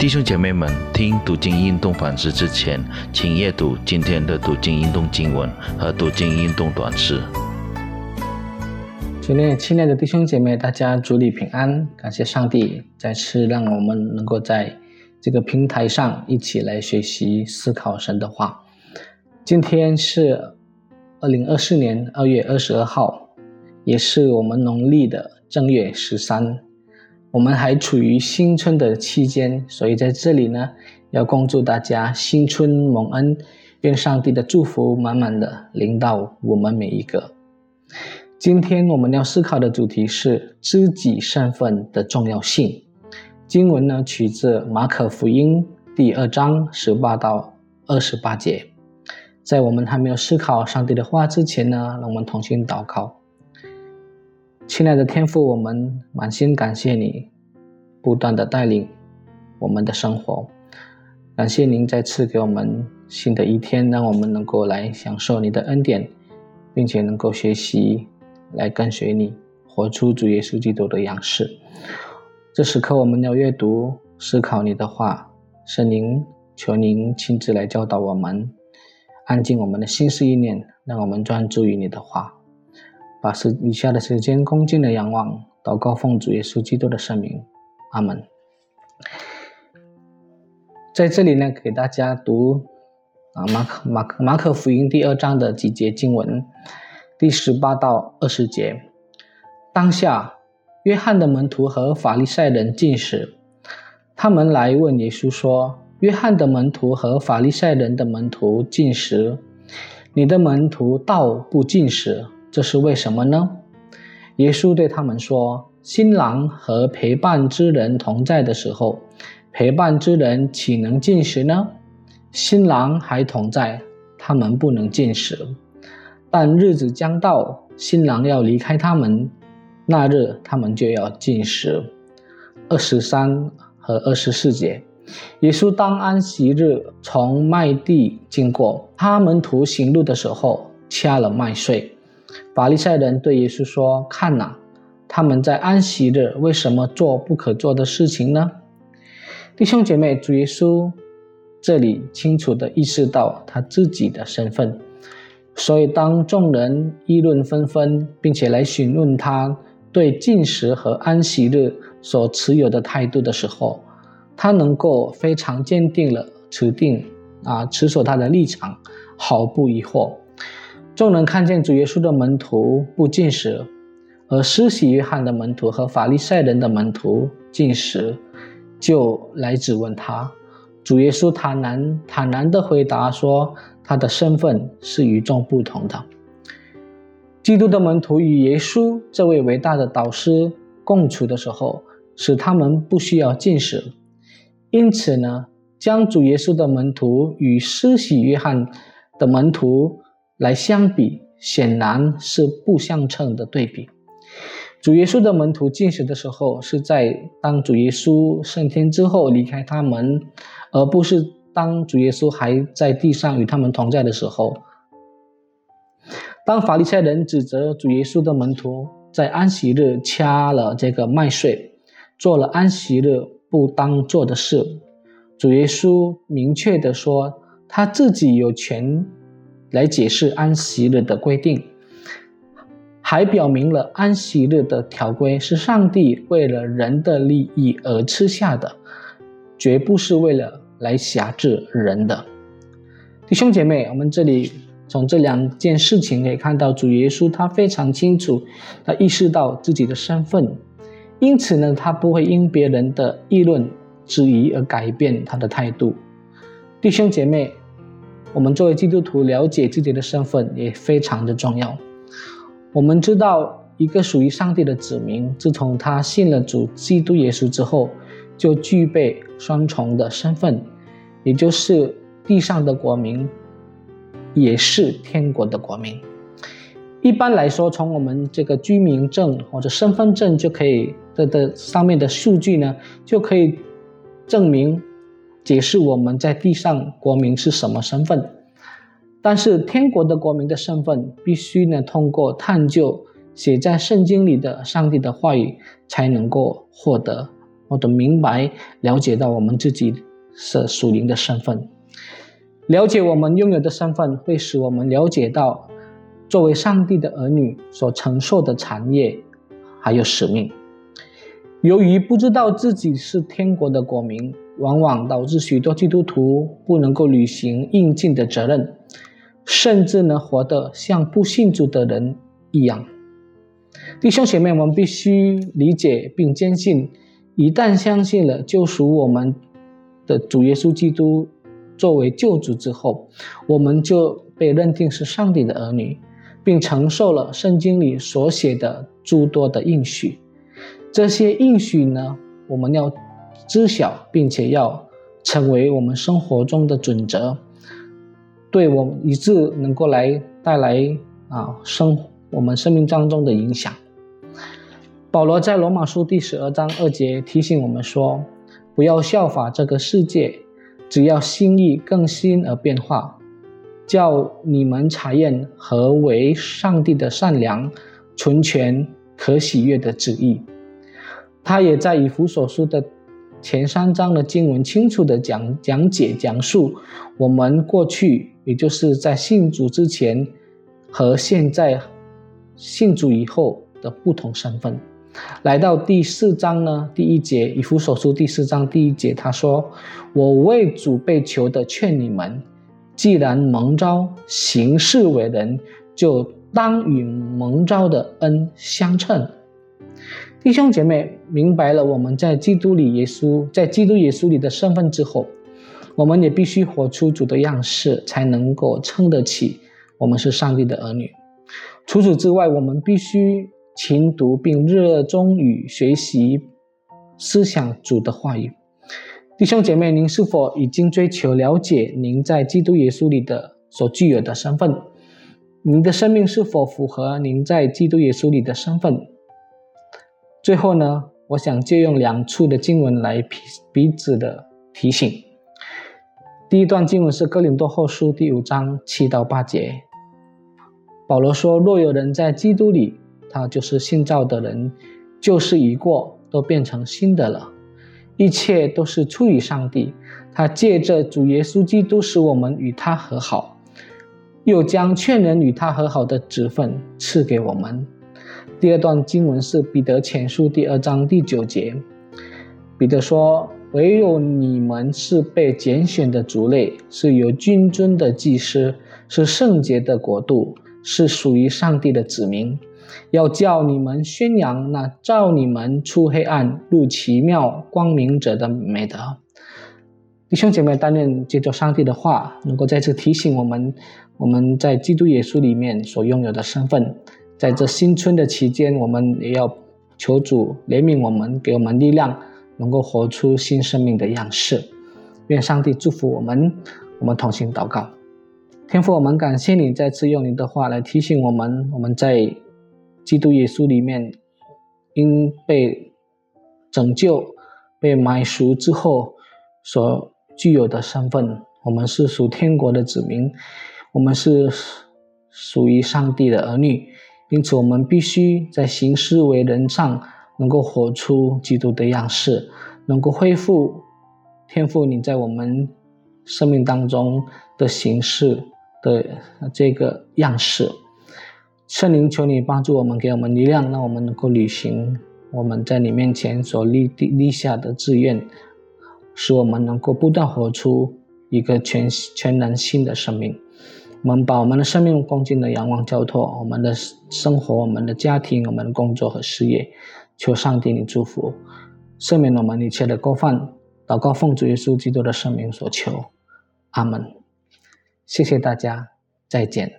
弟兄姐妹们，听读经运动反思之前，请阅读今天的读经运动经文和读经运动短诗。今天，亲爱的弟兄姐妹，大家主里平安，感谢上帝再次让我们能够在这个平台上一起来学习思考神的话。今天是二零二四年二月二十二号，也是我们农历的正月十三。我们还处于新春的期间，所以在这里呢，要恭祝大家新春蒙恩，愿上帝的祝福满满的临到我们每一个。今天我们要思考的主题是知己身份的重要性。经文呢取自马可福音第二章十八到二十八节。在我们还没有思考上帝的话之前呢，让我们同心祷告。亲爱的天父，我们满心感谢你，不断的带领我们的生活。感谢您再次给我们新的一天，让我们能够来享受你的恩典，并且能够学习来跟随你，活出主耶稣基督的样式。这时刻，我们要阅读、思考你的话。圣灵，求您亲自来教导我们，安静我们的心思意念，让我们专注于你的话。把时以下的时间恭敬的仰望，祷告奉主耶稣基督的圣名，阿门。在这里呢，给大家读啊马可马可马可福音第二章的几节经文，第十八到二十节。当下，约翰的门徒和法利赛人进食，他们来问耶稣说：“约翰的门徒和法利赛人的门徒进食，你的门徒倒不进食。”这是为什么呢？耶稣对他们说：“新郎和陪伴之人同在的时候，陪伴之人岂能进食呢？新郎还同在，他们不能进食。但日子将到，新郎要离开他们，那日他们就要进食。”二十三和二十四节，耶稣当安息日从麦地经过，他们徒行路的时候掐了麦穗。法利赛人对耶稣说：“看呐，他们在安息日为什么做不可做的事情呢？”弟兄姐妹，主耶稣这里清楚地意识到他自己的身份，所以当众人议论纷纷，并且来询问他对进食和安息日所持有的态度的时候，他能够非常坚定了持定啊持守他的立场，毫不疑惑。众人看见主耶稣的门徒不进食，而施洗约翰的门徒和法利赛人的门徒进食，就来质问他。主耶稣坦然坦然地回答说：“他的身份是与众不同的。基督的门徒与耶稣这位伟大的导师共处的时候，使他们不需要进食。因此呢，将主耶稣的门徒与施洗约翰的门徒。”来相比，显然是不相称的对比。主耶稣的门徒进食的时候，是在当主耶稣升天之后离开他们，而不是当主耶稣还在地上与他们同在的时候。当法利赛人指责主耶稣的门徒在安息日掐了这个麦穗，做了安息日不当做的事，主耶稣明确的说，他自己有权。来解释安息日的规定，还表明了安息日的条规是上帝为了人的利益而吃下的，绝不是为了来辖制人的。弟兄姐妹，我们这里从这两件事情可以看到，主耶稣他非常清楚，他意识到自己的身份，因此呢，他不会因别人的议论、质疑而改变他的态度。弟兄姐妹。我们作为基督徒，了解自己的身份也非常的重要。我们知道，一个属于上帝的子民，自从他信了主基督耶稣之后，就具备双重的身份，也就是地上的国民，也是天国的国民。一般来说，从我们这个居民证或者身份证就可以的的上面的数据呢，就可以证明。解释我们在地上国民是什么身份，但是天国的国民的身份必须呢通过探究写在圣经里的上帝的话语才能够获得或者明白了解到我们自己是属灵的身份。了解我们拥有的身份，会使我们了解到作为上帝的儿女所承受的产业还有使命。由于不知道自己是天国的国民，往往导致许多基督徒不能够履行应尽的责任，甚至呢活得像不信主的人一样。弟兄姐妹，我们必须理解并坚信，一旦相信了救赎我们的主耶稣基督作为救主之后，我们就被认定是上帝的儿女，并承受了圣经里所写的诸多的应许。这些应许呢，我们要知晓，并且要成为我们生活中的准则，对我们以致能够来带来啊生我们生命当中的影响。保罗在罗马书第十二章二节提醒我们说：“不要效法这个世界，只要心意更新而变化，叫你们查验何为上帝的善良、纯全、可喜悦的旨意。”他也在以弗所书的前三章的经文清楚的讲讲解讲述我们过去，也就是在信主之前和现在信主以后的不同身份。来到第四章呢，第一节以弗所书第四章第一节，他说：“我为主被求的劝你们，既然蒙召行事为人，就当与蒙召的恩相称。”弟兄姐妹明白了我们在基督里耶稣在基督耶稣里的身份之后，我们也必须活出主的样式，才能够撑得起我们是上帝的儿女。除此之外，我们必须勤读并热衷于学习思想主的话语。弟兄姐妹，您是否已经追求了解您在基督耶稣里的所具有的身份？您的生命是否符合您在基督耶稣里的身份？最后呢，我想借用两处的经文来彼彼此的提醒。第一段经文是哥林多后书第五章七到八节，保罗说：“若有人在基督里，他就是新造的人，旧事已过，都变成新的了。一切都是出于上帝，他借着主耶稣基督使我们与他和好，又将劝人与他和好的职分赐给我们。”第二段经文是彼得前书第二章第九节，彼得说：“唯有你们是被拣选的族类，是有君尊的祭司，是圣洁的国度，是属于上帝的子民。要叫你们宣扬那照你们出黑暗入奇妙光明者的美德。”弟兄姐妹，但愿借着上帝的话，能够再次提醒我们，我们在基督耶稣里面所拥有的身份。在这新春的期间，我们也要求主怜悯我们，给我们力量，能够活出新生命的样式。愿上帝祝福我们，我们同心祷告。天父，我们感谢你再次用你的话来提醒我们，我们在基督耶稣里面因被拯救、被买赎之后所具有的身份。我们是属天国的子民，我们是属于上帝的儿女。因此，我们必须在行事为人上能够活出基督的样式，能够恢复天赋你在我们生命当中的形式的这个样式。圣灵，求你帮助我们，给我们力量，让我们能够履行我们在你面前所立立下的志愿，使我们能够不断活出一个全全然新的生命。我们把我们的生命恭敬的仰望交托，我们的生活、我们的家庭、我们的工作和事业，求上帝你祝福，赦免我们一切的过犯，祷告奉主耶稣基督的圣名所求，阿门。谢谢大家，再见。